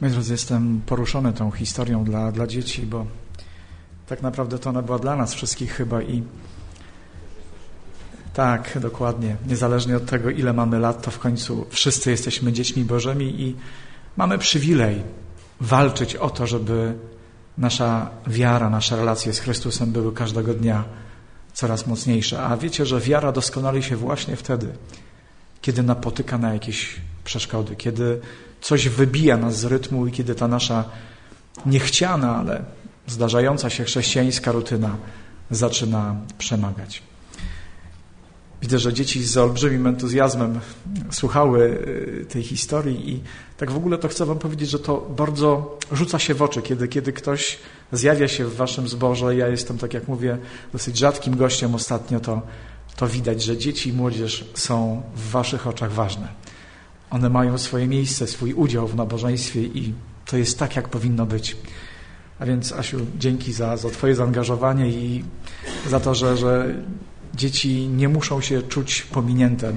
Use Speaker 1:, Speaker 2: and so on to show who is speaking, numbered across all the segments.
Speaker 1: Moi drodzy, jestem poruszony tą historią dla, dla dzieci, bo tak naprawdę to ona była dla nas wszystkich chyba i tak, dokładnie. Niezależnie od tego, ile mamy lat, to w końcu wszyscy jesteśmy dziećmi Bożymi i mamy przywilej walczyć o to, żeby nasza wiara, nasze relacje z Chrystusem były każdego dnia coraz mocniejsze. A wiecie, że wiara doskonali się właśnie wtedy, kiedy napotyka na jakieś przeszkody, kiedy coś wybija nas z rytmu i kiedy ta nasza niechciana, ale zdarzająca się chrześcijańska rutyna zaczyna przemagać. Widzę, że dzieci z olbrzymim entuzjazmem słuchały y, tej historii i tak w ogóle to chcę wam powiedzieć, że to bardzo rzuca się w oczy, kiedy, kiedy ktoś zjawia się w waszym zborze. Ja jestem, tak jak mówię, dosyć rzadkim gościem ostatnio, to, to widać, że dzieci i młodzież są w waszych oczach ważne. One mają swoje miejsce, swój udział w nabożeństwie i to jest tak, jak powinno być. A więc, Asiu, dzięki za, za Twoje zaangażowanie i za to, że, że dzieci nie muszą się czuć pominięte e,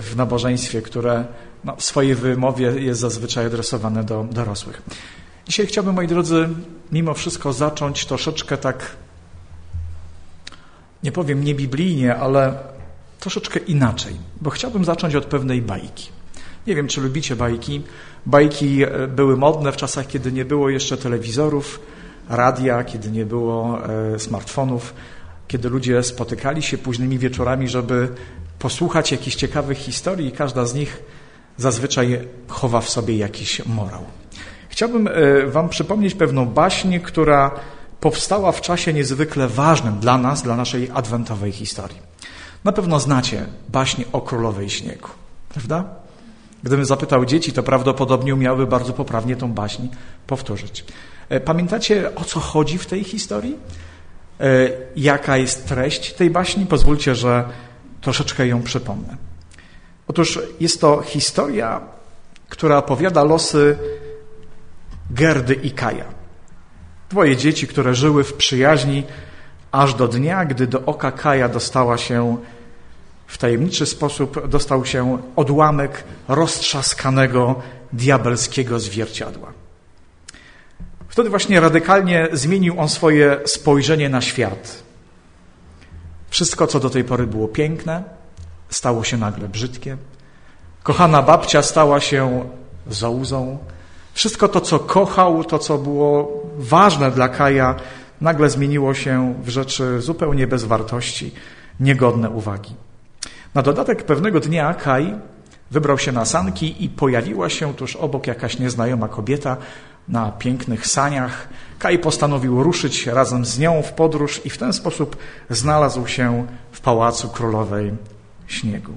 Speaker 1: w nabożeństwie, które no, w swojej wymowie jest zazwyczaj adresowane do dorosłych. Dzisiaj chciałbym, moi drodzy, mimo wszystko zacząć troszeczkę tak, nie powiem niebiblijnie, ale troszeczkę inaczej, bo chciałbym zacząć od pewnej bajki. Nie wiem, czy lubicie bajki. Bajki e, były modne w czasach, kiedy nie było jeszcze telewizorów, radia, kiedy nie było e, smartfonów, kiedy ludzie spotykali się późnymi wieczorami, żeby posłuchać jakichś ciekawych historii i każda z nich zazwyczaj chowa w sobie jakiś morał. Chciałbym e, Wam przypomnieć pewną baśń, która powstała w czasie niezwykle ważnym dla nas, dla naszej adwentowej historii. Na pewno znacie baśń o królowej śniegu, prawda? Gdybym zapytał dzieci, to prawdopodobnie umiały bardzo poprawnie tą baśń powtórzyć. E, pamiętacie, o co chodzi w tej historii? E, jaka jest treść tej baśni? Pozwólcie, że troszeczkę ją przypomnę. Otóż jest to historia, która opowiada losy Gerdy i Kaja. Dwoje dzieci, które żyły w przyjaźni aż do dnia, gdy do oka Kaja dostała się w tajemniczy sposób dostał się odłamek roztrzaskanego diabelskiego zwierciadła. Wtedy właśnie radykalnie zmienił on swoje spojrzenie na świat. Wszystko, co do tej pory było piękne, stało się nagle brzydkie. Kochana babcia stała się zołzą. Wszystko to, co kochał, to, co było ważne dla Kaja, nagle zmieniło się w rzeczy zupełnie bez wartości, niegodne uwagi. Na dodatek pewnego dnia Kaj wybrał się na sanki i pojawiła się tuż obok jakaś nieznajoma kobieta na pięknych saniach. Kaj postanowił ruszyć razem z nią w podróż i w ten sposób znalazł się w pałacu królowej śniegu.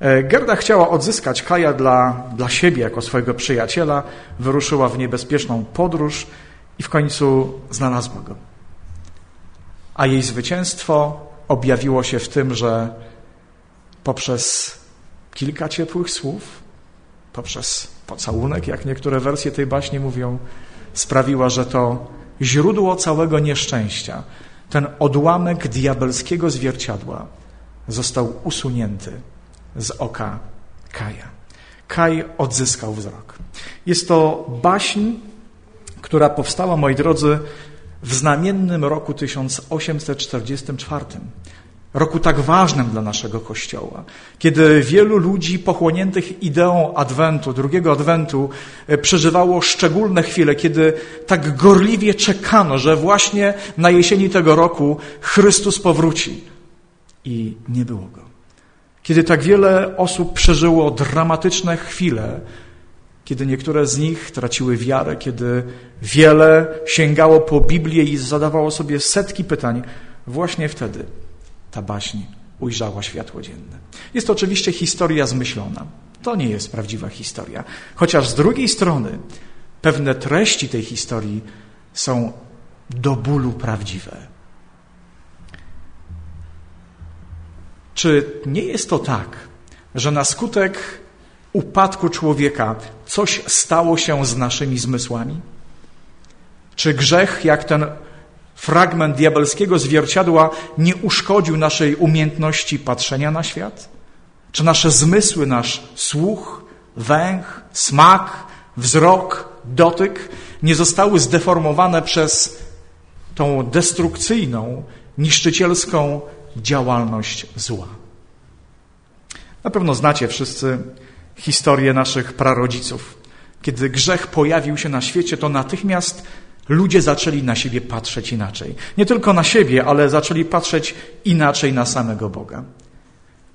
Speaker 1: E, Gerda chciała odzyskać Kaja dla, dla siebie jako swojego przyjaciela, wyruszyła w niebezpieczną podróż i w końcu znalazła go. A jej zwycięstwo objawiło się w tym, że poprzez kilka ciepłych słów, poprzez pocałunek, jak niektóre wersje tej baśni mówią, sprawiła, że to źródło całego nieszczęścia, ten odłamek diabelskiego zwierciadła został usunięty z oka Kaja. Kaj odzyskał wzrok. Jest to baśń, która powstała, moi drodzy, w znamiennym roku 1844 roku tak ważnym dla naszego Kościoła, kiedy wielu ludzi pochłoniętych ideą Adwentu, drugiego Adwentu, e, przeżywało szczególne chwile, kiedy tak gorliwie czekano, że właśnie na jesieni tego roku Chrystus powróci. I nie było go. Kiedy tak wiele osób przeżyło dramatyczne chwile, kiedy niektóre z nich traciły wiarę, kiedy wiele sięgało po Biblię i zadawało sobie setki pytań, właśnie wtedy ta baśń ujrzała światło dzienne. Jest to oczywiście historia zmyślona. To nie jest prawdziwa historia. Chociaż z drugiej strony pewne treści tej historii są do bólu prawdziwe. Czy nie jest to tak, że na skutek upadku człowieka coś stało się z naszymi zmysłami? Czy grzech, jak ten fragment diabelskiego zwierciadła nie uszkodził naszej umiejętności patrzenia na świat? Czy nasze zmysły, nasz słuch, węch, smak, wzrok, dotyk nie zostały zdeformowane przez tą destrukcyjną, niszczycielską działalność zła. Na pewno znacie wszyscy historię naszych prarodziców. Kiedy grzech pojawił się na świecie, to natychmiast ludzie zaczęli na siebie patrzeć inaczej. Nie tylko na siebie, ale zaczęli patrzeć inaczej na samego Boga.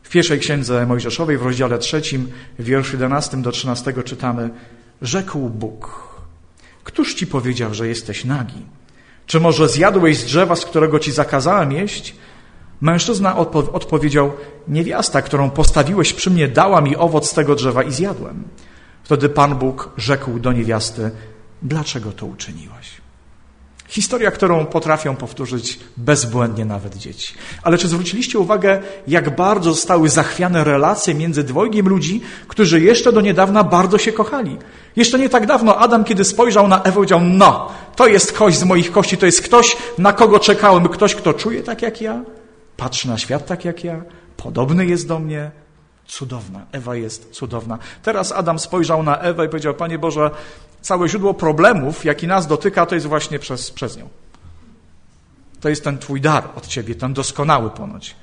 Speaker 1: W pierwszej księdze Mojżeszowej, w rozdziale trzecim, wierszu 11 do 13 czytamy: Rzekł Bóg: Któż ci powiedział, że jesteś nagi? Czy może zjadłeś z drzewa, z którego ci zakazałem jeść? Mężczyzna odpo odpowiedział: Niewiasta, którą postawiłeś przy mnie, dała mi owoc tego drzewa i zjadłem. Wtedy Pan Bóg rzekł do niewiasty: Dlaczego to uczyniłaś? Historia, którą potrafią powtórzyć bezbłędnie nawet dzieci. Ale czy zwróciliście uwagę, jak bardzo zostały zachwiane relacje między dwojgiem ludzi, którzy jeszcze do niedawna bardzo się kochali? Jeszcze nie tak dawno Adam, kiedy spojrzał na Ewę, powiedział, no, to jest kość z moich kości, to jest ktoś, na kogo czekałem, ktoś, kto czuje tak jak ja, patrzy na świat tak jak ja, podobny jest do mnie, cudowna. Ewa jest cudowna. Teraz Adam spojrzał na Ewę i powiedział, Panie Boże, całe źródło problemów, jaki nas dotyka, to jest właśnie przez, przez nią. To jest ten Twój dar od Ciebie, ten doskonały ponoć.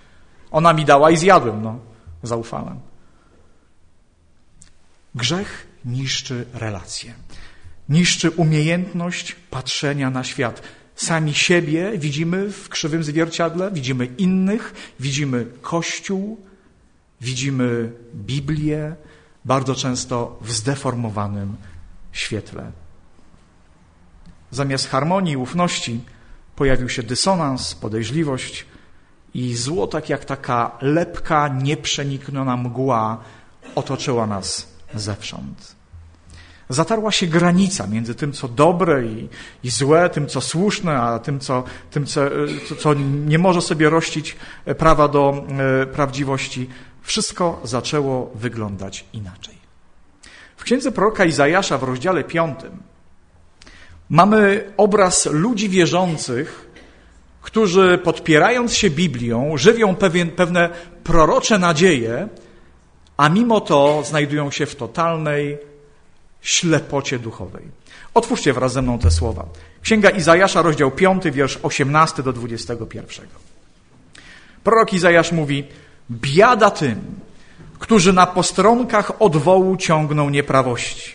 Speaker 1: Ona mi dała i zjadłem, no. Zaufałem. Grzech niszczy relacje. Niszczy umiejętność patrzenia na świat. Sami siebie widzimy w krzywym zwierciadle, widzimy innych, widzimy Kościół, widzimy Biblię, bardzo często w zdeformowanym świetle. Zamiast harmonii ufności pojawił się dysonans, podejrzliwość i zło, tak jak taka lepka, nieprzenikniona mgła, otoczyła nas zewsząd. Zatarła się granica między tym, co dobre i, i złe, tym, co słuszne, a tym, co, tym co, co nie może sobie rościć prawa do e, prawdziwości. Wszystko zaczęło wyglądać inaczej. W księdze proroka Izajasza w rozdziale 5 mamy obraz ludzi wierzących, którzy podpierając się Biblią, żywią pewien, pewne prorocze nadzieje, a mimo to znajdują się w totalnej ślepocie duchowej. Otwórzcie wraz ze mną te słowa. Księga Izajasza, rozdział 5, wiersz 18 do 21. Prorok Izajasz mówi: Biada tym, którzy na postronkach odwołu ciągną nieprawości,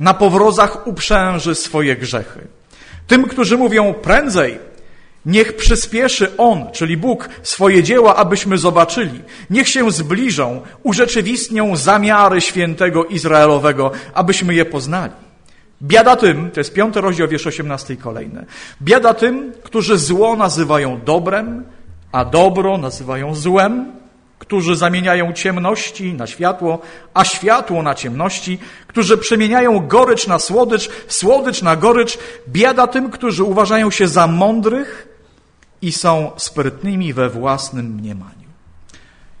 Speaker 1: na powrozach uprzęży swoje grzechy. Tym, którzy mówią prędzej, niech przyspieszy On, czyli Bóg, swoje dzieła, abyśmy zobaczyli. Niech się zbliżą, urzeczywistnią zamiary świętego Izraelowego, abyśmy je poznali. Biada tym, to jest piąty rozdział, wiersz 18 i kolejne. Biada tym, którzy zło nazywają dobrem, a dobro nazywają złem, którzy zamieniają ciemności na światło, a światło na ciemności, którzy przemieniają gorycz na słodycz, słodycz na gorycz. Biada tym, którzy uważają się za mądrych i są sprytnymi we własnym mniemaniu.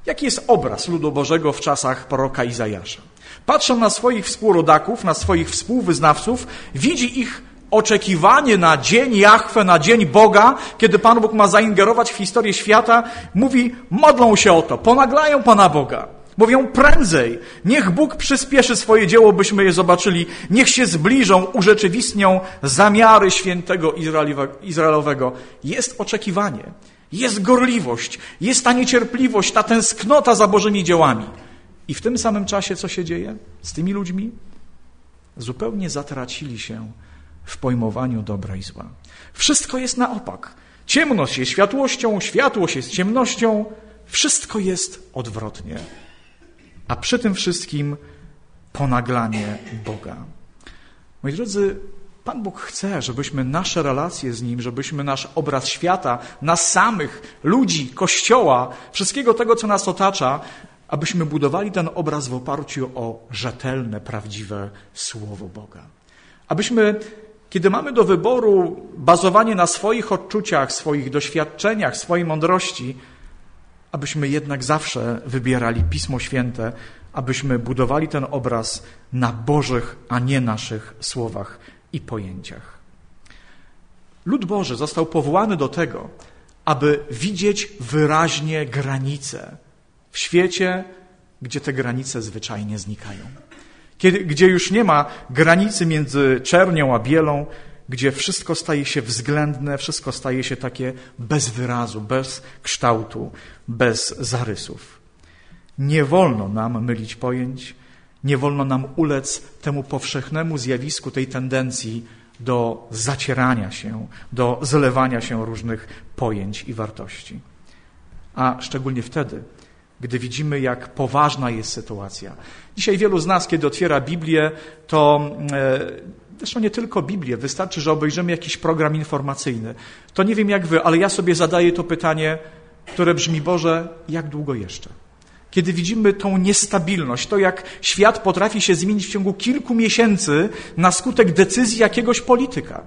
Speaker 1: Jaki jest obraz ludu Bożego w czasach proroka Izajasza? Patrzą na swoich współrodaków, na swoich współwyznawców, widzi ich oczekiwanie na dzień Jachwę, na dzień Boga, kiedy Pan Bóg ma zaingerować w historię świata, mówi, modlą się o to, ponaglają Pana Boga. Mówią prędzej, niech Bóg przyspieszy swoje dzieło, byśmy je zobaczyli. Niech się zbliżą, urzeczywistnią zamiary świętego Izraelowego. Jest oczekiwanie, jest gorliwość, jest ta niecierpliwość, ta tęsknota za Bożymi dziełami. I w tym samym czasie co się dzieje z tymi ludźmi? Zupełnie zatracili się w pojmowaniu dobra i zła. Wszystko jest na opak. Ciemność jest światłością, światłość jest ciemnością, wszystko jest odwrotnie. A przy tym wszystkim ponaglanie Boga. Moi drodzy, Pan Bóg chce, żebyśmy nasze relacje z Nim, żebyśmy nasz obraz świata, nas samych, ludzi, Kościoła, wszystkiego tego, co nas otacza, abyśmy budowali ten obraz w oparciu o rzetelne, prawdziwe Słowo Boga. Abyśmy kiedy mamy do wyboru bazowanie na swoich odczuciach, swoich doświadczeniach, swojej mądrości, abyśmy jednak zawsze wybierali Pismo Święte, abyśmy budowali ten obraz na Bożych, a nie naszych słowach i pojęciach. Lud Boży został powołany do tego, aby widzieć wyraźnie granice w świecie, gdzie te granice zwyczajnie znikają. kiedy, gdzie już nie ma granicy między czernią a bielą, gdzie wszystko staje się względne, wszystko staje się takie bez wyrazu, bez kształtu, bez zarysów. Nie wolno nam mylić pojęć, nie wolno nam ulec temu powszechnemu zjawisku, tej tendencji do zacierania się, do zlewania się różnych pojęć i wartości. A szczególnie wtedy, gdy widzimy, jak poważna jest sytuacja. Dzisiaj wielu z nas, kiedy otwiera Biblię, to e, zresztą nie tylko Biblię, wystarczy, że obejrzymy jakiś program informacyjny. To nie wiem jak wy, ale ja sobie zadaję to pytanie, które brzmi: Boże, jak długo jeszcze? Kiedy widzimy tą niestabilność, to jak świat potrafi się zmienić w ciągu kilku miesięcy na skutek decyzji jakiegoś polityka.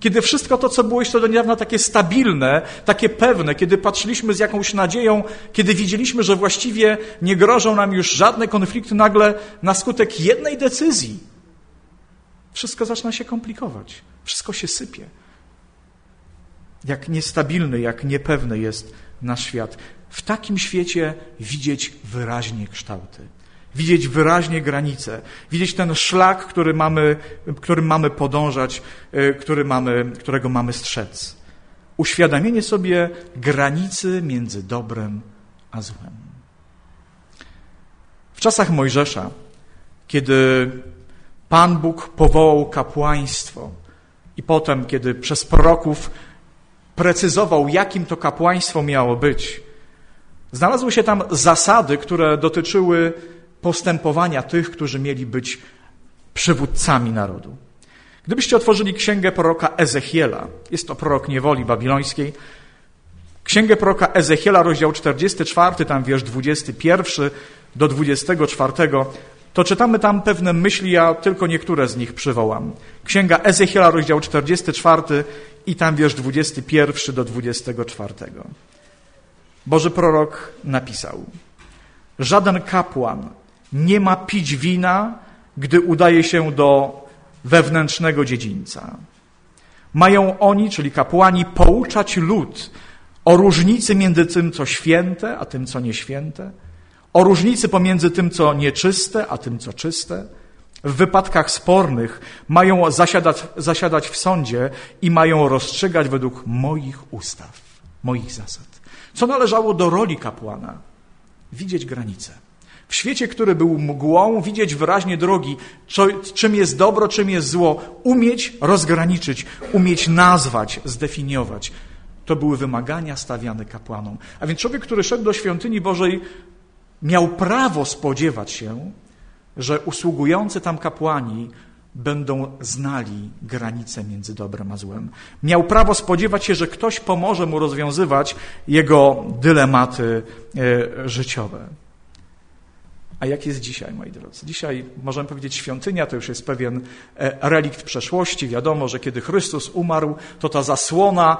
Speaker 1: Kiedy wszystko to, co było jeszcze do niedawna takie stabilne, takie pewne, kiedy patrzyliśmy z jakąś nadzieją, kiedy widzieliśmy, że właściwie nie grożą nam już żadne konflikty, nagle na skutek jednej decyzji wszystko zaczyna się komplikować. Wszystko się sypie. Jak niestabilny, jak niepewny jest nasz świat. W takim świecie widzieć wyraźnie kształty widzieć wyraźnie granice, widzieć ten szlak, który mamy, którym mamy podążać, e, który mamy, którego mamy strzec. Uświadomienie sobie granicy między dobrem a złem. W czasach Mojżesza, kiedy Pan Bóg powołał kapłaństwo i potem, kiedy przez proroków precyzował, jakim to kapłaństwo miało być, znalazły się tam zasady, które dotyczyły postępowania tych, którzy mieli być przywódcami narodu. Gdybyście otworzyli księgę proroka Ezechiela, jest to prorok niewoli babilońskiej, księgę proroka Ezechiela, rozdział 44, tam wiersz 21 do 24, to czytamy tam pewne myśli, ja tylko niektóre z nich przywołam. Księga Ezechiela, rozdział 44 i tam wiersz 21 do 24. Boży prorok napisał: Żaden kapłan nie ma pić wina, gdy udaje się do wewnętrznego dziedzińca. Mają oni, czyli kapłani, pouczać lud o różnicy między tym, co święte, a tym, co nieświęte, o różnicy pomiędzy tym, co nieczyste, a tym, co czyste. W wypadkach spornych mają zasiadać, zasiadać w sądzie i mają rozstrzygać według moich ustaw, moich zasad. Co należało do roli kapłana? Widzieć granice. W świecie, który był mgłą, widzieć wyraźnie drogi, czym jest dobro, czym jest zło, umieć rozgraniczyć, umieć nazwać, zdefiniować. To były wymagania stawiane kapłanom. A więc człowiek, który szedł do świątyni Bożej, miał prawo spodziewać się, że usługujący tam kapłani będą znali granice między dobrem a złem. Miał prawo spodziewać się, że ktoś pomoże mu rozwiązywać jego dylematy e, życiowe. A jak jest dzisiaj, moi drodzy? Dzisiaj możemy powiedzieć, świątynia to już jest pewien e, relikt przeszłości. Wiadomo, że kiedy Chrystus umarł, to ta zasłona,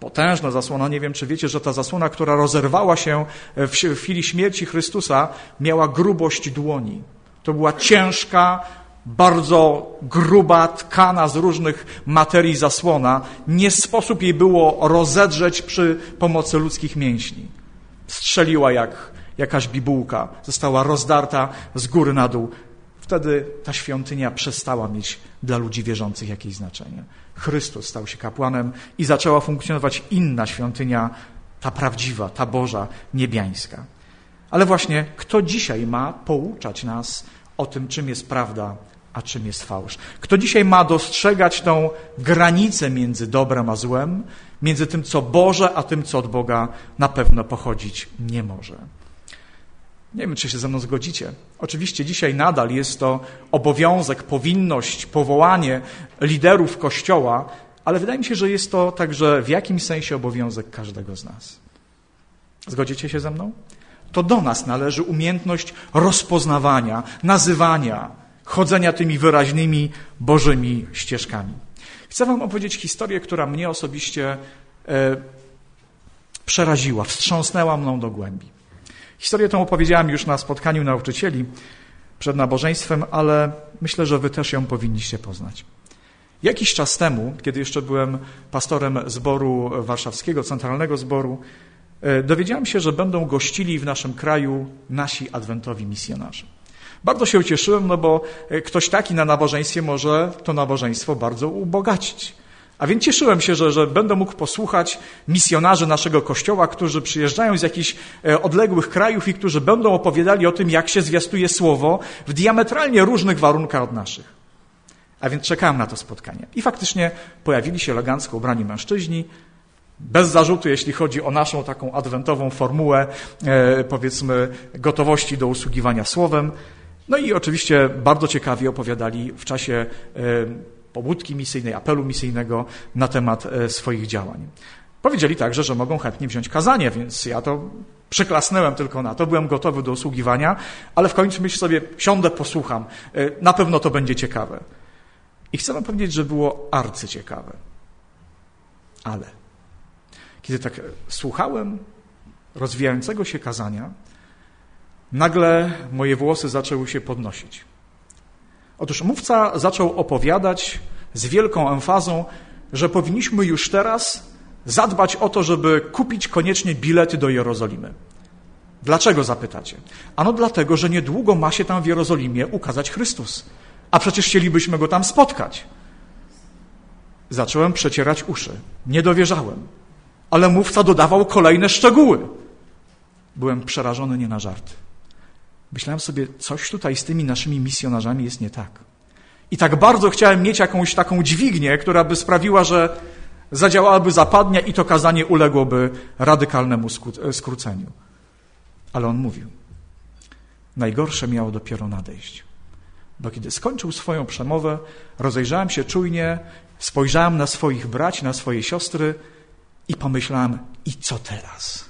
Speaker 1: potężna zasłona, nie wiem czy wiecie, że ta zasłona, która rozerwała się w chwili śmierci Chrystusa, miała grubość dłoni. To była ciężka, bardzo gruba, tkana z różnych materii zasłona. Nie sposób jej było rozedrzeć przy pomocy ludzkich mięśni. Strzeliła jak jakaś bibułka została rozdarta z góry na dół. Wtedy ta świątynia przestała mieć dla ludzi wierzących jakieś znaczenie. Chrystus stał się kapłanem i zaczęła funkcjonować inna świątynia, ta prawdziwa, ta Boża, niebiańska. Ale właśnie kto dzisiaj ma pouczać nas o tym, czym jest prawda, a czym jest fałsz? Kto dzisiaj ma dostrzegać tą granicę między dobrem a złem, między tym, co Boże, a tym, co od Boga na pewno pochodzić nie może? Nie wiem, czy się ze mną zgodzicie. Oczywiście dzisiaj nadal jest to obowiązek, powinność, powołanie liderów Kościoła, ale wydaje mi się, że jest to także w jakimś sensie obowiązek każdego z nas. Zgodzicie się ze mną? To do nas należy umiejętność rozpoznawania, nazywania, chodzenia tymi wyraźnymi Bożymi ścieżkami. Chcę Wam opowiedzieć historię, która mnie osobiście e, przeraziła, wstrząsnęła mną do głębi. Historię tę opowiedziałem już na spotkaniu nauczycieli przed nabożeństwem, ale myślę, że wy też ją powinniście poznać. Jakiś czas temu, kiedy jeszcze byłem pastorem zboru warszawskiego, centralnego zboru, e, dowiedziałem się, że będą gościli w naszym kraju nasi adwentowi misjonarze. Bardzo się ucieszyłem, no bo e, ktoś taki na nabożeństwie może to nabożeństwo bardzo ubogacić. A więc cieszyłem się, że, że będę mógł posłuchać misjonarzy naszego kościoła, którzy przyjeżdżają z jakichś e, odległych krajów i którzy będą opowiadali o tym, jak się zwiastuje słowo w diametralnie różnych warunkach od naszych. A więc czekałem na to spotkanie. I faktycznie pojawili się elegancko ubrani mężczyźni, bez zarzutu, jeśli chodzi o naszą taką adwentową formułę, e, powiedzmy, gotowości do usługiwania słowem. No i oczywiście bardzo ciekawie opowiadali w czasie e, pobudki misyjnej, apelu misyjnego na temat e, swoich działań. Powiedzieli także, że mogą chętnie wziąć kazanie, więc ja to przyklasnęłem tylko na to, byłem gotowy do usługiwania, ale w końcu myślę sobie, siądę, posłucham, na pewno to będzie ciekawe. I chcę wam powiedzieć, że było arcyciekawe. Ale kiedy tak słuchałem rozwijającego się kazania, nagle moje włosy zaczęły się podnosić. Otóż mówca zaczął opowiadać z wielką emfazą, że powinniśmy już teraz zadbać o to, żeby kupić koniecznie bilety do Jerozolimy. Dlaczego zapytacie? Ano dlatego, że niedługo ma się tam w Jerozolimie ukazać Chrystus. A przecież chcielibyśmy go tam spotkać. Zacząłem przecierać uszy. Nie dowierzałem. Ale mówca dodawał kolejne szczegóły. Byłem przerażony nie na żart. Myślałem sobie, coś tutaj z tymi naszymi misjonarzami jest nie tak. I tak bardzo chciałem mieć jakąś taką dźwignię, która by sprawiła, że zadziałałaby zapadnia i to kazanie uległoby radykalnemu skróceniu. Ale on mówił, najgorsze miało dopiero nadejść. Bo kiedy skończył swoją przemowę, rozejrzałem się czujnie, spojrzałem na swoich braci, na swoje siostry i pomyślałem, i co teraz?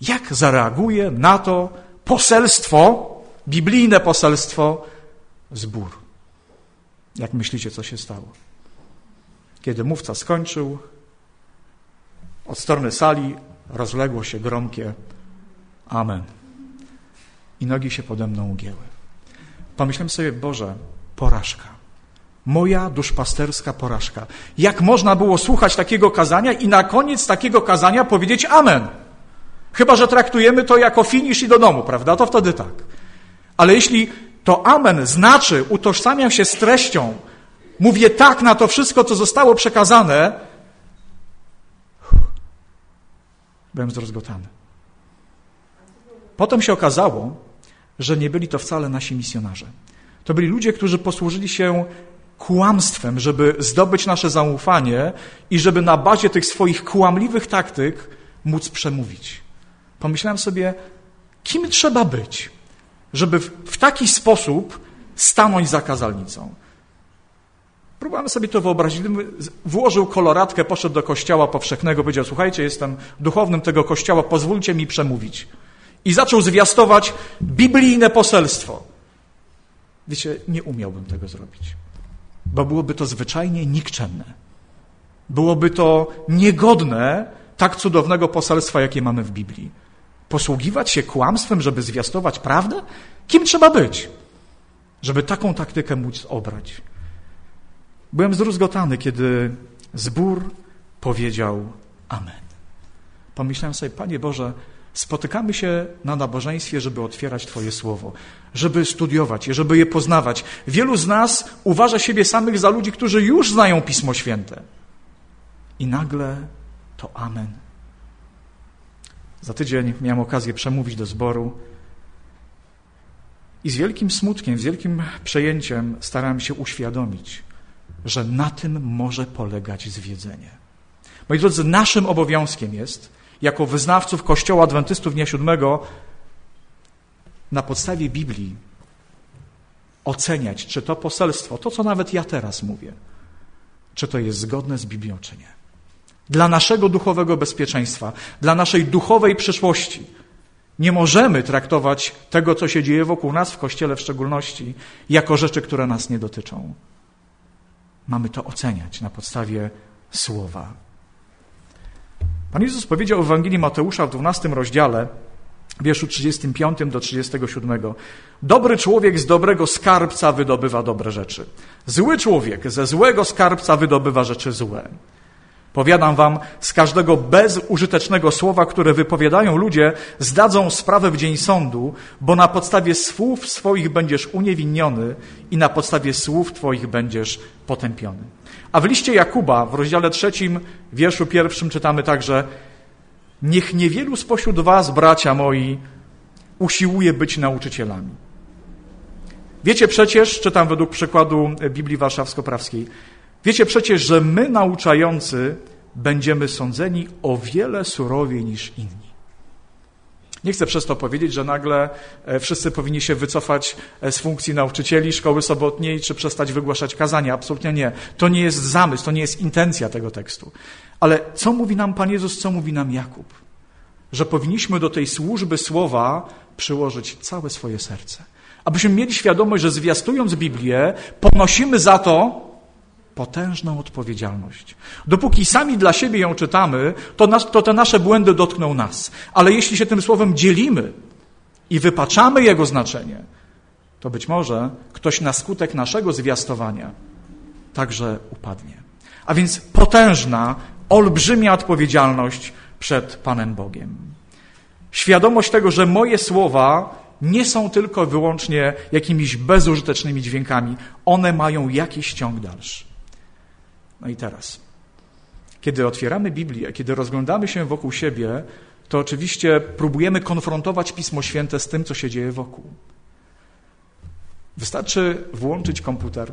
Speaker 1: Jak zareaguje na to poselstwo, biblijne poselstwo, zbór? Jak myślicie, co się stało? Kiedy mówca skończył, od strony sali rozległo się gromkie Amen. I nogi się pode mną ugięły. Pomyślałem sobie, Boże, porażka. Moja duszpasterska porażka. Jak można było słuchać takiego kazania i na koniec takiego kazania powiedzieć Amen? Chyba, że traktujemy to jako finisz i do domu, prawda? To wtedy tak. Ale jeśli to Amen znaczy, utożsamiam się z treścią, mówię tak na to wszystko, co zostało przekazane, byłem zdruzgotany. Potem się okazało, że nie byli to wcale nasi misjonarze. To byli ludzie, którzy posłużyli się kłamstwem, żeby zdobyć nasze zaufanie i żeby na bazie tych swoich kłamliwych taktyk móc przemówić. Pomyślałem sobie, kim trzeba być, żeby w taki sposób stanąć za kazalnicą. Próbowałem sobie to wyobrazić. Włożył koloratkę, poszedł do kościoła powszechnego, powiedział: Słuchajcie, jestem duchownym tego kościoła, pozwólcie mi przemówić i zaczął zwiastować biblijne poselstwo. Wiecie, nie umiałbym tego zrobić, bo byłoby to zwyczajnie nikczemne. Byłoby to niegodne tak cudownego poselstwa, jakie mamy w Biblii. Posługiwać się kłamstwem, żeby zwiastować prawdę? Kim trzeba być, żeby taką taktykę móc obrać? Byłem zdruzgotany, kiedy zbór powiedział Amen. Pomyślałem sobie, Panie Boże, Spotykamy się na nabożeństwie, żeby otwierać Twoje słowo, żeby studiować je, żeby je poznawać. Wielu z nas uważa siebie samych za ludzi, którzy już znają Pismo Święte. I nagle to Amen. Za tydzień miałem okazję przemówić do zboru i z wielkim smutkiem, z wielkim przejęciem starałem się uświadomić, że na tym może polegać zwiedzenie. Moi drodzy, naszym obowiązkiem jest, jako wyznawców Kościoła Adwentystów Dnia Siódmego na podstawie Biblii oceniać, czy to poselstwo, to co nawet ja teraz mówię, czy to jest zgodne z Biblią, czy nie. Dla naszego duchowego bezpieczeństwa, dla naszej duchowej przyszłości. Nie możemy traktować tego, co się dzieje wokół nas, w Kościele w szczególności, jako rzeczy, które nas nie dotyczą. Mamy to oceniać na podstawie Słowa Pan Jezus powiedział w Ewangelii Mateusza w 12 rozdziale, wierszu 35 do 37. Dobry człowiek z dobrego skarbca wydobywa dobre rzeczy. Zły człowiek ze złego skarbca wydobywa rzeczy złe. Powiadam wam, z każdego bezużytecznego słowa, które wypowiadają ludzie, zdadzą sprawę w dzień sądu, bo na podstawie słów swoich będziesz uniewinniony i na podstawie słów twoich będziesz potępiony. A w liście Jakuba, w rozdziale trzecim, wierszu pierwszym czytamy także Niech niewielu spośród was, bracia moi, usiłuje być nauczycielami. Wiecie przecież, czytam według przykładu Biblii Warszawsko-Prawskiej, wiecie przecież, że my nauczający będziemy sądzeni o wiele surowiej niż inni. Nie chcę przez to powiedzieć, że nagle e, wszyscy powinni się wycofać e, z funkcji nauczycieli szkoły sobotniej, czy przestać wygłaszać kazania. Absolutnie nie. To nie jest zamysł, to nie jest intencja tego tekstu. Ale co mówi nam Pan Jezus, co mówi nam Jakub? Że powinniśmy do tej służby słowa przyłożyć całe swoje serce. Abyśmy mieli świadomość, że zwiastując Biblię, ponosimy za to potężną odpowiedzialność. Dopóki sami dla siebie ją czytamy, to, nas, to te nasze błędy dotkną nas. Ale jeśli się tym słowem dzielimy i wypaczamy jego znaczenie, to być może ktoś na skutek naszego zwiastowania także upadnie. A więc potężna, olbrzymia odpowiedzialność przed Panem Bogiem. Świadomość tego, że moje słowa nie są tylko wyłącznie jakimiś bezużytecznymi dźwiękami, one mają jakiś ciąg dalszy. No i teraz, kiedy otwieramy Biblię, kiedy rozglądamy się wokół siebie, to oczywiście próbujemy konfrontować Pismo Święte z tym, co się dzieje wokół. Wystarczy włączyć komputer,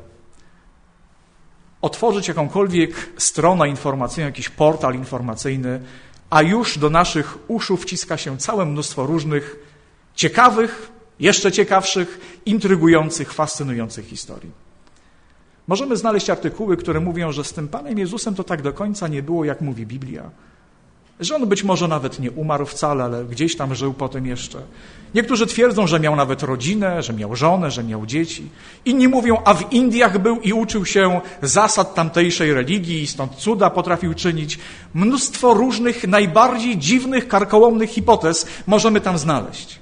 Speaker 1: otworzyć jakąkolwiek stronę informacyjną, jakiś portal informacyjny, a już do naszych uszu wciska się całe mnóstwo różnych ciekawych, jeszcze ciekawszych, intrygujących, fascynujących historii. Możemy znaleźć artykuły, które mówią, że z tym Panem Jezusem to tak do końca nie było, jak mówi Biblia. Że on być może nawet nie umarł wcale, ale gdzieś tam żył potem jeszcze. Niektórzy twierdzą, że miał nawet rodzinę, że miał żonę, że miał dzieci. Inni mówią, a w Indiach był i uczył się zasad tamtejszej religii stąd cuda potrafił czynić. Mnóstwo różnych, najbardziej dziwnych, karkołomnych hipotez możemy tam znaleźć.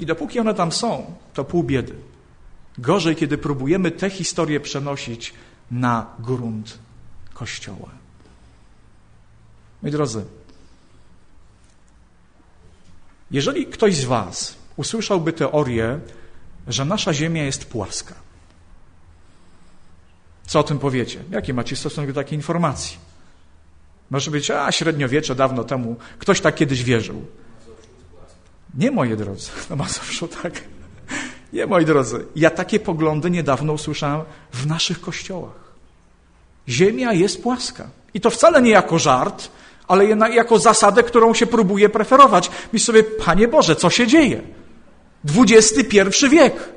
Speaker 1: I dopóki one tam są, to pół biedy. Gorzej, kiedy próbujemy te historie przenosić na grunt Kościoła. Moi drodzy, jeżeli ktoś z Was usłyszałby teorię, że nasza Ziemia jest płaska, co o tym powiecie? Jaki macie stosunek do takiej informacji? Może być, a średniowiecze dawno temu, ktoś tak kiedyś wierzył. Nie, moi drodzy, no Mazowszu tak. Nie, moi drodzy, ja takie poglądy niedawno usłyszałem w naszych kościołach. Ziemia jest płaska. I to wcale nie jako żart, ale jako zasadę, którą się próbuje preferować. Myśl sobie, Panie Boże, co się dzieje? XXI wiek.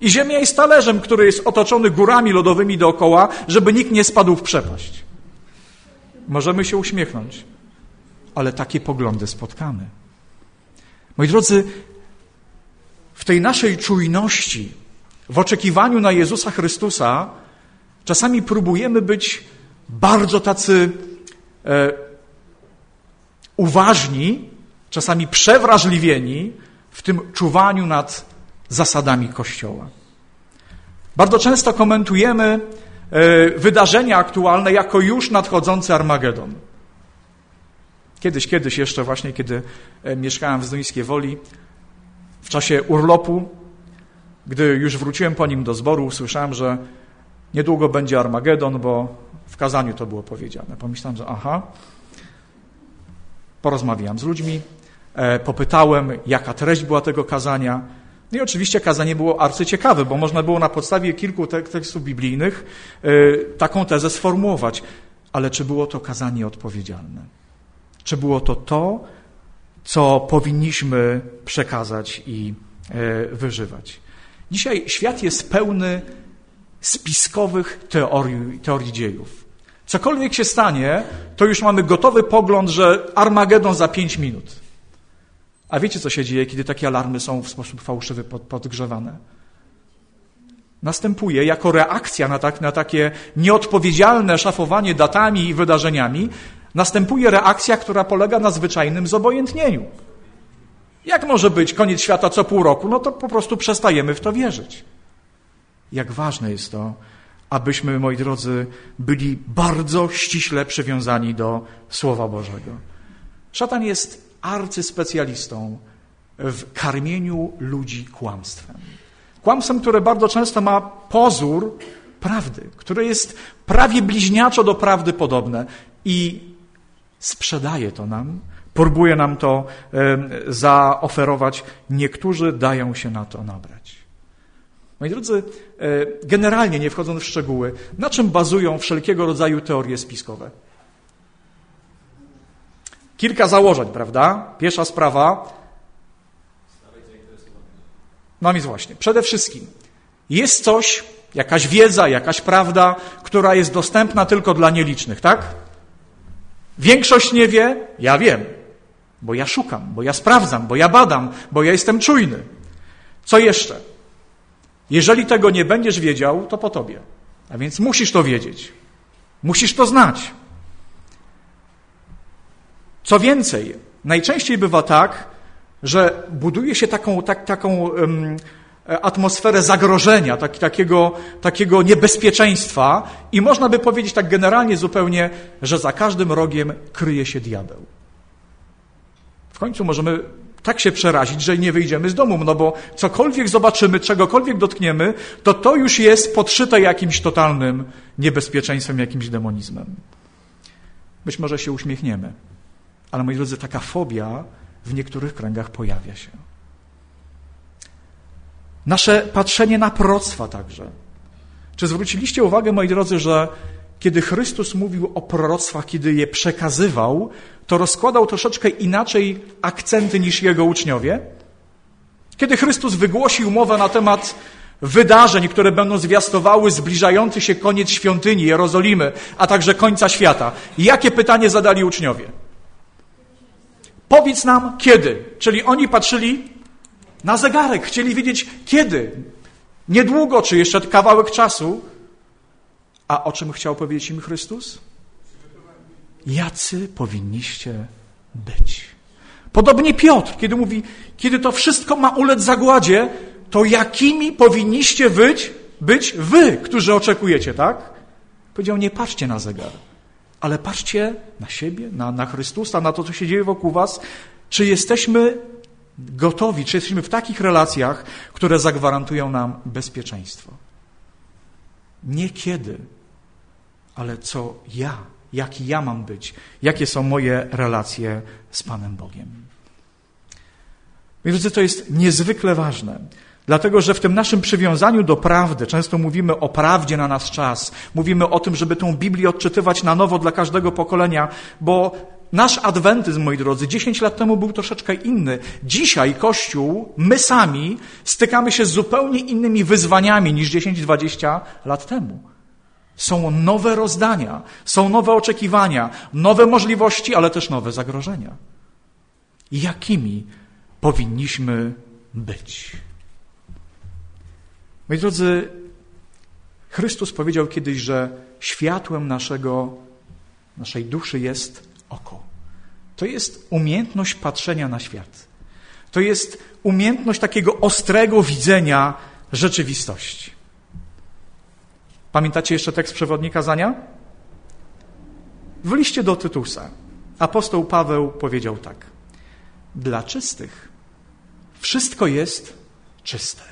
Speaker 1: I Ziemia jest talerzem, który jest otoczony górami lodowymi dookoła, żeby nikt nie spadł w przepaść. Możemy się uśmiechnąć, ale takie poglądy spotkamy. Moi drodzy, w tej naszej czujności, w oczekiwaniu na Jezusa Chrystusa, czasami próbujemy być bardzo tacy e, uważni, czasami przewrażliwieni w tym czuwaniu nad zasadami Kościoła. Bardzo często komentujemy e, wydarzenia aktualne jako już nadchodzący Armagedon. Kiedyś, kiedyś jeszcze właśnie, kiedy e, mieszkałem w Zduńskiej Woli, w czasie urlopu, gdy już wróciłem po nim do zboru, usłyszałem, że niedługo będzie Armagedon, bo w kazaniu to było powiedziane. Pomyślałem, że aha. Porozmawiałem z ludźmi, e, popytałem, jaka treść była tego kazania. No i oczywiście kazanie było arcyciekawe, bo można było na podstawie kilku tekstów biblijnych e, taką tezę sformułować. Ale czy było to kazanie odpowiedzialne? Czy było to to, co powinniśmy przekazać i e, wyżywać. Dzisiaj świat jest pełny spiskowych teorii, teorii dziejów. Cokolwiek się stanie, to już mamy gotowy pogląd, że Armagedon za pięć minut. A wiecie, co się dzieje, kiedy takie alarmy są w sposób fałszywy pod, podgrzewane? Następuje jako reakcja na, tak, na takie nieodpowiedzialne szafowanie datami i wydarzeniami, następuje reakcja, która polega na zwyczajnym zobojętnieniu. Jak może być koniec świata co pół roku? No to po prostu przestajemy w to wierzyć. Jak ważne jest to, abyśmy, moi drodzy, byli bardzo ściśle przywiązani do Słowa Bożego. Szatan jest arcyspecjalistą w karmieniu ludzi kłamstwem. Kłamstwem, które bardzo często ma pozór prawdy, które jest prawie bliźniaczo do prawdy podobne i sprzedaje to nam, próbuje nam to zaoferować. Niektórzy dają się na to nabrać. Moi drodzy, e, generalnie nie wchodząc w szczegóły, na czym bazują wszelkiego rodzaju teorie spiskowe? Kilka założeń, prawda? Pierwsza sprawa. No więc właśnie, przede wszystkim jest coś, jakaś wiedza, jakaś prawda, która jest dostępna tylko dla nielicznych, tak? Większość nie wie, ja wiem, bo ja szukam, bo ja sprawdzam, bo ja badam, bo ja jestem czujny. Co jeszcze? Jeżeli tego nie będziesz wiedział, to po tobie. A więc musisz to wiedzieć. Musisz to znać. Co więcej, najczęściej bywa tak, że buduje się taką, tak, taką um, atmosferę zagrożenia, tak, takiego, takiego niebezpieczeństwa i można by powiedzieć tak generalnie zupełnie, że za każdym rogiem kryje się diabeł. W końcu możemy tak się przerazić, że nie wyjdziemy z domu, no bo cokolwiek zobaczymy, czegokolwiek dotkniemy, to to już jest podszyte jakimś totalnym niebezpieczeństwem, jakimś demonizmem. Być może się uśmiechniemy, ale moi drodzy, taka fobia w niektórych kręgach pojawia się. Nasze patrzenie na proroctwa także. Czy zwróciliście uwagę, moi drodzy, że kiedy Chrystus mówił o proroctwach, kiedy je przekazywał, to rozkładał troszeczkę inaczej akcenty niż jego uczniowie? Kiedy Chrystus wygłosił mowę na temat wydarzeń, które będą zwiastowały zbliżający się koniec świątyni Jerozolimy, a także końca świata, jakie pytanie zadali uczniowie? Powiedz nam kiedy. Czyli oni patrzyli na zegarek, chcieli wiedzieć kiedy. Niedługo, czy jeszcze kawałek czasu. A o czym chciał powiedzieć im Chrystus? Jacy powinniście być. Podobnie Piotr, kiedy mówi, kiedy to wszystko ma ulec zagładzie, to jakimi powinniście być, być wy, którzy oczekujecie, tak? Powiedział, nie patrzcie na zegar, ale patrzcie na siebie, na, na Chrystusa, na to, co się dzieje wokół was. Czy jesteśmy gotowi, czy jesteśmy w takich relacjach, które zagwarantują nam bezpieczeństwo? Nie kiedy, ale co ja, jaki ja mam być, jakie są moje relacje z Panem Bogiem. Więc to jest niezwykle ważne. Dlatego, że w tym naszym przywiązaniu do prawdy, często mówimy o prawdzie na nasz czas, mówimy o tym, żeby tę Biblię odczytywać na nowo dla każdego pokolenia, bo nasz adwentyzm, moi drodzy, 10 lat temu był troszeczkę inny. Dzisiaj Kościół, my sami stykamy się z zupełnie innymi wyzwaniami niż 10-20 lat temu. Są nowe rozdania, są nowe oczekiwania, nowe możliwości, ale też nowe zagrożenia. Jakimi powinniśmy być? Moi drodzy, Chrystus powiedział kiedyś, że światłem naszego, naszej duszy jest oko. To jest umiejętność patrzenia na świat. To jest umiejętność takiego ostrego widzenia rzeczywistości. Pamiętacie jeszcze tekst przewodnika Zania? W liście do Tytusa apostoł Paweł powiedział tak. Dla czystych wszystko jest czyste.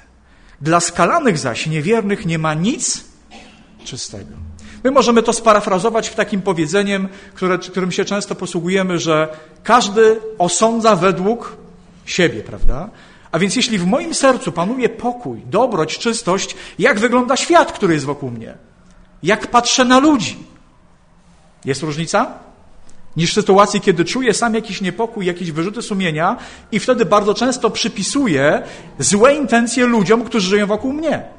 Speaker 1: Dla skalanych zaś niewiernych nie ma nic czystego. My możemy to sparafrazować w takim powiedzeniem, które, którym się często posługujemy, że każdy osądza według siebie, prawda? A więc jeśli w moim sercu panuje pokój, dobroć, czystość, jak wygląda świat, który jest wokół mnie? Jak patrzę na ludzi? Jest różnica? Niż w sytuacji, kiedy czuję sam jakiś niepokój, jakieś wyrzuty sumienia i wtedy bardzo często przypisuję złe intencje ludziom, którzy żyją wokół mnie.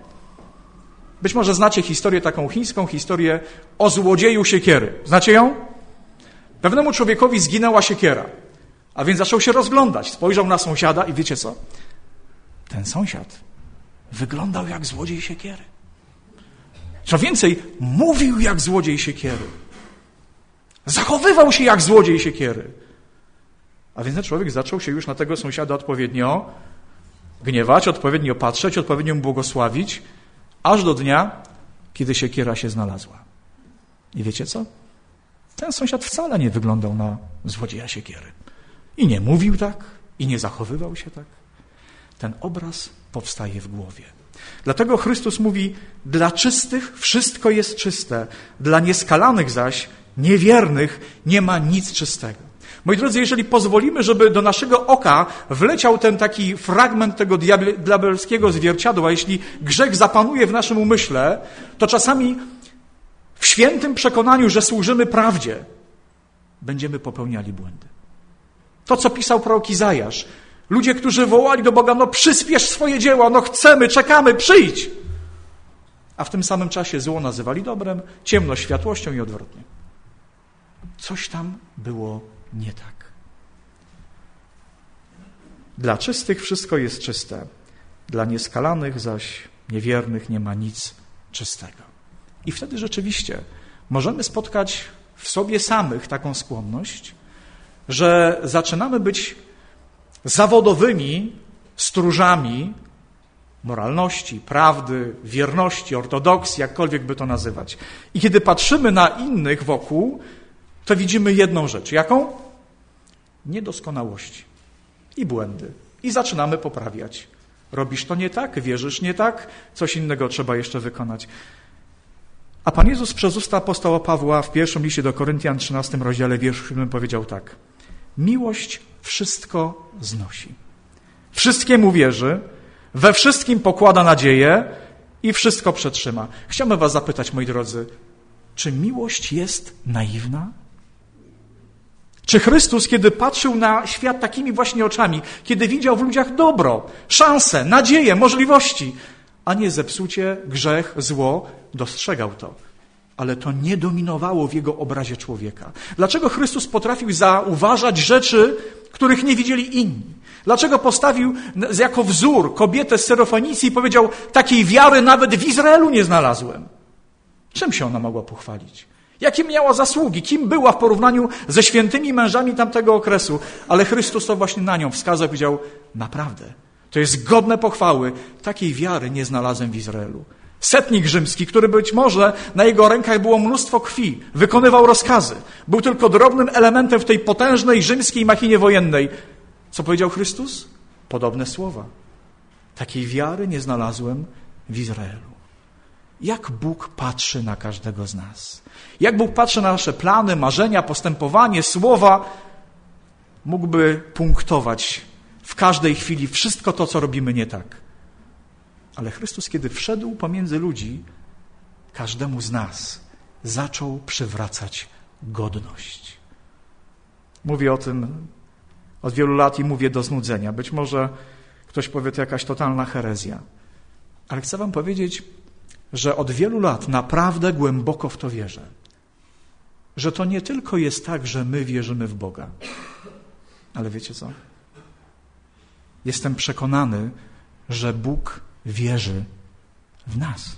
Speaker 1: Być może znacie historię taką chińską, historię o złodzieju siekiery. Znacie ją? Pewnemu człowiekowi zginęła siekiera. A więc zaczął się rozglądać. Spojrzał na sąsiada i wiecie co? Ten sąsiad wyglądał jak złodziej siekiery. Co więcej, mówił jak złodziej siekiery. Zachowywał się jak złodziej siekiery. A więc ten człowiek zaczął się już na tego sąsiada odpowiednio gniewać, odpowiednio patrzeć, odpowiednio mu błogosławić, aż do dnia, kiedy siekiera się znalazła. I wiecie co? Ten sąsiad wcale nie wyglądał na złodzieja siekiery. I nie mówił tak, i nie zachowywał się tak. Ten obraz powstaje w głowie. Dlatego Chrystus mówi: Dla czystych wszystko jest czyste, dla nieskalanych zaś, niewiernych, nie ma nic czystego. Moi drodzy, jeżeli pozwolimy, żeby do naszego oka wleciał ten taki fragment tego diabelskiego zwierciadła, jeśli grzech zapanuje w naszym umyśle, to czasami w świętym przekonaniu, że służymy prawdzie, będziemy popełniali błędy. To, co pisał prorok Izajasz. Ludzie, którzy wołali do Boga, no przyspiesz swoje dzieła, no chcemy, czekamy, przyjdź. A w tym samym czasie zło nazywali dobrem, ciemność światłością i odwrotnie. Coś tam było nie tak. Dla czystych wszystko jest czyste, dla nieskalanych zaś niewiernych nie ma nic czystego. I wtedy rzeczywiście możemy spotkać w sobie samych taką skłonność, że zaczynamy być zawodowymi stróżami moralności, prawdy, wierności, ortodoksji, jakkolwiek by to nazywać. I kiedy patrzymy na innych wokół, to widzimy jedną rzecz. Jaką? Niedoskonałości i błędy. I zaczynamy poprawiać. Robisz to nie tak, wierzysz nie tak, coś innego trzeba jeszcze wykonać. A Pan Jezus przez usta apostoła Pawła w pierwszym liście do Koryntian 13 rozdziale wierszu 7 powiedział tak. Miłość wszystko znosi. Wszystkiemu wierzy, we wszystkim pokłada nadzieję i wszystko przetrzyma. Chciałbym was zapytać, moi drodzy, czy miłość jest naiwna? Czy Chrystus, kiedy patrzył na świat takimi właśnie oczami, kiedy widział w ludziach dobro, szanse, nadzieję, możliwości, a nie zepsucie, grzech, zło, dostrzegał to. Ale to nie dominowało w jego obrazie człowieka. Dlaczego Chrystus potrafił zauważać rzeczy, których nie widzieli inni? Dlaczego postawił jako wzór kobietę z Serofanicji i powiedział, takiej wiary nawet w Izraelu nie znalazłem? Czym się ona mogła pochwalić? Jakie miała zasługi? Kim była w porównaniu ze świętymi mężami tamtego okresu? Ale Chrystus to właśnie na nią wskazał powiedział, naprawdę, to jest godne pochwały. Takiej wiary nie znalazłem w Izraelu. Setnik rzymski, który być może na jego rękach było mnóstwo krwi, wykonywał rozkazy, był tylko drobnym elementem w tej potężnej rzymskiej machinie wojennej. Co powiedział Chrystus? Podobne słowa. Takiej wiary nie znalazłem w Izraelu. Jak Bóg patrzy na każdego z nas? Jak Bóg patrzy na nasze plany, marzenia, postępowanie, słowa? Mógłby punktować w każdej chwili wszystko to, co robimy nie tak. Ale Chrystus, kiedy wszedł pomiędzy ludzi, każdemu z nas zaczął przywracać godność. Mówię o tym od wielu lat i mówię do znudzenia. Być może ktoś powie, to jakaś totalna herezja. Ale chcę Wam powiedzieć, że od wielu lat naprawdę głęboko w to wierzę. Że to nie tylko jest tak, że my wierzymy w Boga, ale wiecie co? Jestem przekonany, że Bóg wierzy w nas.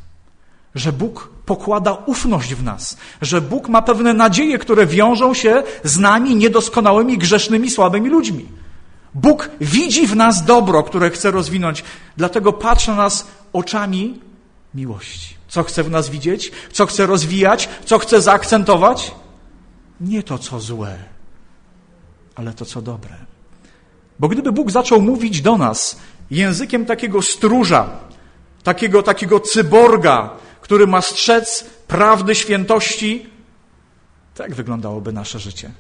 Speaker 1: Że Bóg pokłada ufność w nas, że Bóg ma pewne nadzieje, które wiążą się z nami niedoskonałymi, grzesznymi, słabymi ludźmi. Bóg widzi w nas dobro, które chce rozwinąć, dlatego patrzy na nas oczami miłości. Co chce w nas widzieć? Co chce rozwijać? Co chce zaakcentować? Nie to, co złe, ale to, co dobre. Bo gdyby Bóg zaczął mówić do nas językiem takiego stróża, takiego, takiego cyborga, który ma strzec prawdy, świętości, tak wyglądałoby nasze życie.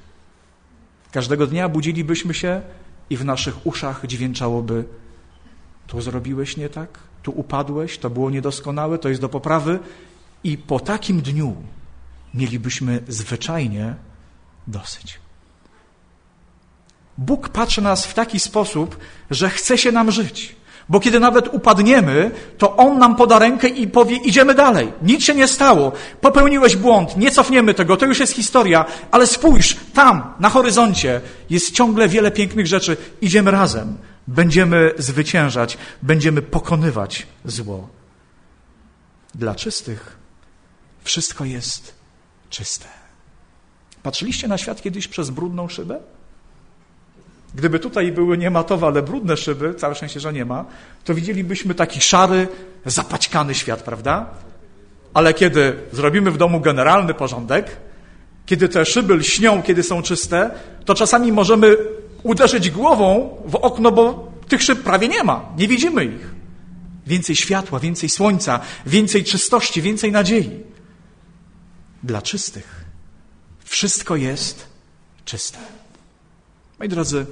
Speaker 1: Każdego dnia budzilibyśmy się i w naszych uszach dźwięczałoby: Tu zrobiłeś nie tak, tu upadłeś, to było niedoskonałe, to jest do poprawy. I po takim dniu mielibyśmy zwyczajnie dosyć. Bóg patrzy na nas w taki sposób, że chce się nam żyć. Bo kiedy nawet upadniemy, to On nam poda rękę i powie: Idziemy dalej. Nic się nie stało. Popełniłeś błąd, nie cofniemy tego, to już jest historia, ale spójrz, tam, na horyzoncie, jest ciągle wiele pięknych rzeczy. Idziemy razem. Będziemy zwyciężać, będziemy pokonywać zło. Dla czystych wszystko jest czyste. Patrzyliście na świat kiedyś przez brudną szybę? Gdyby tutaj były nie matowe, ale brudne szyby, całe szczęście, że nie ma, to widzielibyśmy taki szary, zapaćkany świat, prawda? ale kiedy zrobimy w domu generalny porządek, kiedy te szyby lśnią, kiedy są czyste, to czasami możemy uderzyć głową w okno, bo tych szyb prawie nie ma, nie widzimy ich. Więcej światła, więcej słońca, więcej czystości, więcej nadziei. Dla czystych wszystko jest czyste. Moi drodzy,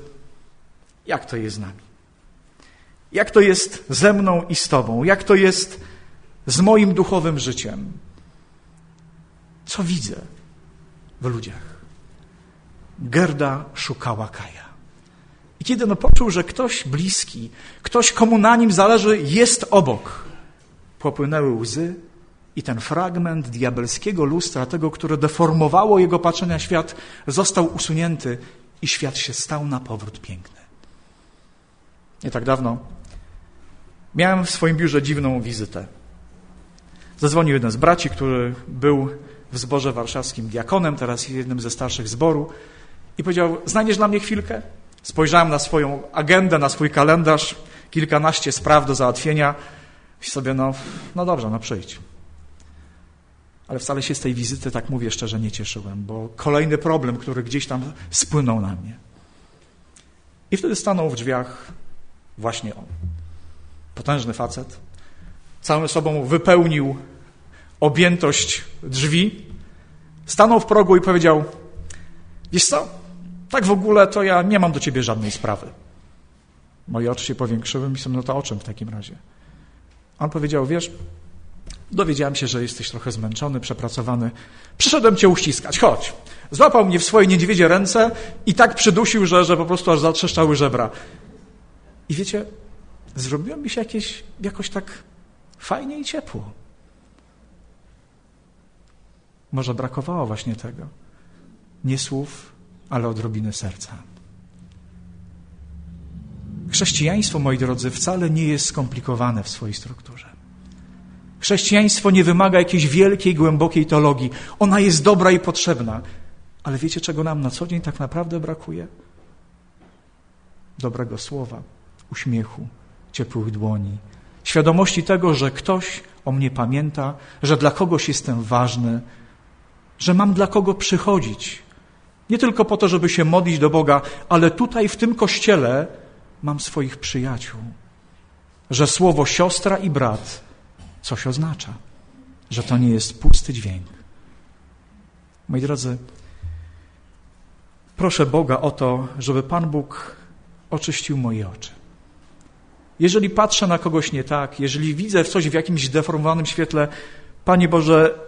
Speaker 1: jak to jest z nami? Jak to jest ze mną i z Tobą? Jak to jest z moim duchowym życiem? Co widzę w ludziach? Gerda szukała Kaja. I kiedy no poczuł, że ktoś bliski, ktoś, komu na nim zależy, jest obok, popłynęły łzy i ten fragment diabelskiego lustra, tego, które deformowało jego patrzenie na świat, został usunięty i świat się stał na powrót piękny. Nie tak dawno miałem w swoim biurze dziwną wizytę. Zadzwonił jeden z braci, który był w zborze warszawskim diakonem, teraz jednym ze starszych zboru i powiedział, znajdziesz dla mnie chwilkę? Spojrzałem na swoją agendę, na swój kalendarz, kilkanaście spraw do załatwienia i sobie, no, no dobrze, no przyjdź. Ale wcale się z tej wizyty, tak mówię szczerze, nie cieszyłem, bo kolejny problem, który gdzieś tam spłynął na mnie. I wtedy stanął w drzwiach właśnie on. Potężny facet. Całym sobą wypełnił objętość drzwi. Stanął w progu i powiedział: Wiesz co? Tak w ogóle to ja nie mam do ciebie żadnej sprawy. Moje oczy się powiększyły, myślę, no to o czym w takim razie? On powiedział: Wiesz, dowiedziałem się, że jesteś trochę zmęczony, przepracowany. Przyszedłem cię uściskać, chodź. Złapał mnie w swoje niedźwiedzie ręce i tak przydusił, że, że po prostu aż zatrzeszczały żebra. I wiecie, zrobiło mi się jakieś, jakoś tak fajnie i ciepło. Może brakowało właśnie tego. Nie słów, ale odrobiny serca. Chrześcijaństwo, moi drodzy, wcale nie jest skomplikowane w swojej strukturze. Chrześcijaństwo nie wymaga jakiejś wielkiej, głębokiej teologii. Ona jest dobra i potrzebna. Ale wiecie, czego nam na co dzień tak naprawdę brakuje? Dobrego słowa, uśmiechu, ciepłych dłoni, świadomości tego, że ktoś o mnie pamięta, że dla kogoś jestem ważny, że mam dla kogo przychodzić. Nie tylko po to, żeby się modlić do Boga, ale tutaj w tym kościele mam swoich przyjaciół. Że słowo siostra i brat coś oznacza, że to nie jest pusty dźwięk. Moi drodzy, proszę Boga o to, żeby Pan Bóg oczyścił moje oczy. Jeżeli patrzę na kogoś nie tak, jeżeli widzę coś w jakimś deformowanym świetle, Panie Boże,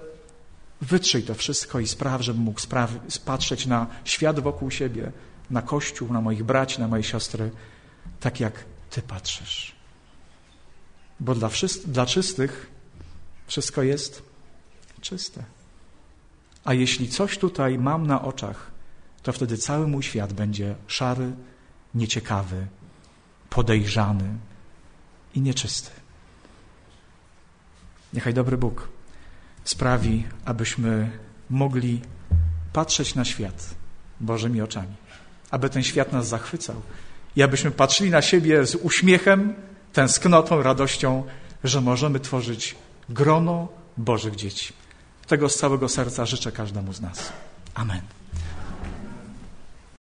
Speaker 1: wytrzyj to wszystko i spraw, żebym mógł spraw- patrzeć na świat wokół siebie, na Kościół, na moich braci, na moje siostry, tak jak Ty patrzysz. Bo dla, dla czystych wszystko jest czyste. A jeśli coś tutaj mam na oczach, to wtedy cały mój świat będzie szary, nieciekawy, podejrzany i nieczysty. Niechaj dobry Bóg sprawi, abyśmy mogli patrzeć na świat Bożymi oczami, aby ten świat nas zachwycał i abyśmy patrzyli na siebie z uśmiechem, tęsknotą, radością, że możemy tworzyć grono Bożych dzieci. Tego z całego serca życzę każdemu z nas. Amen.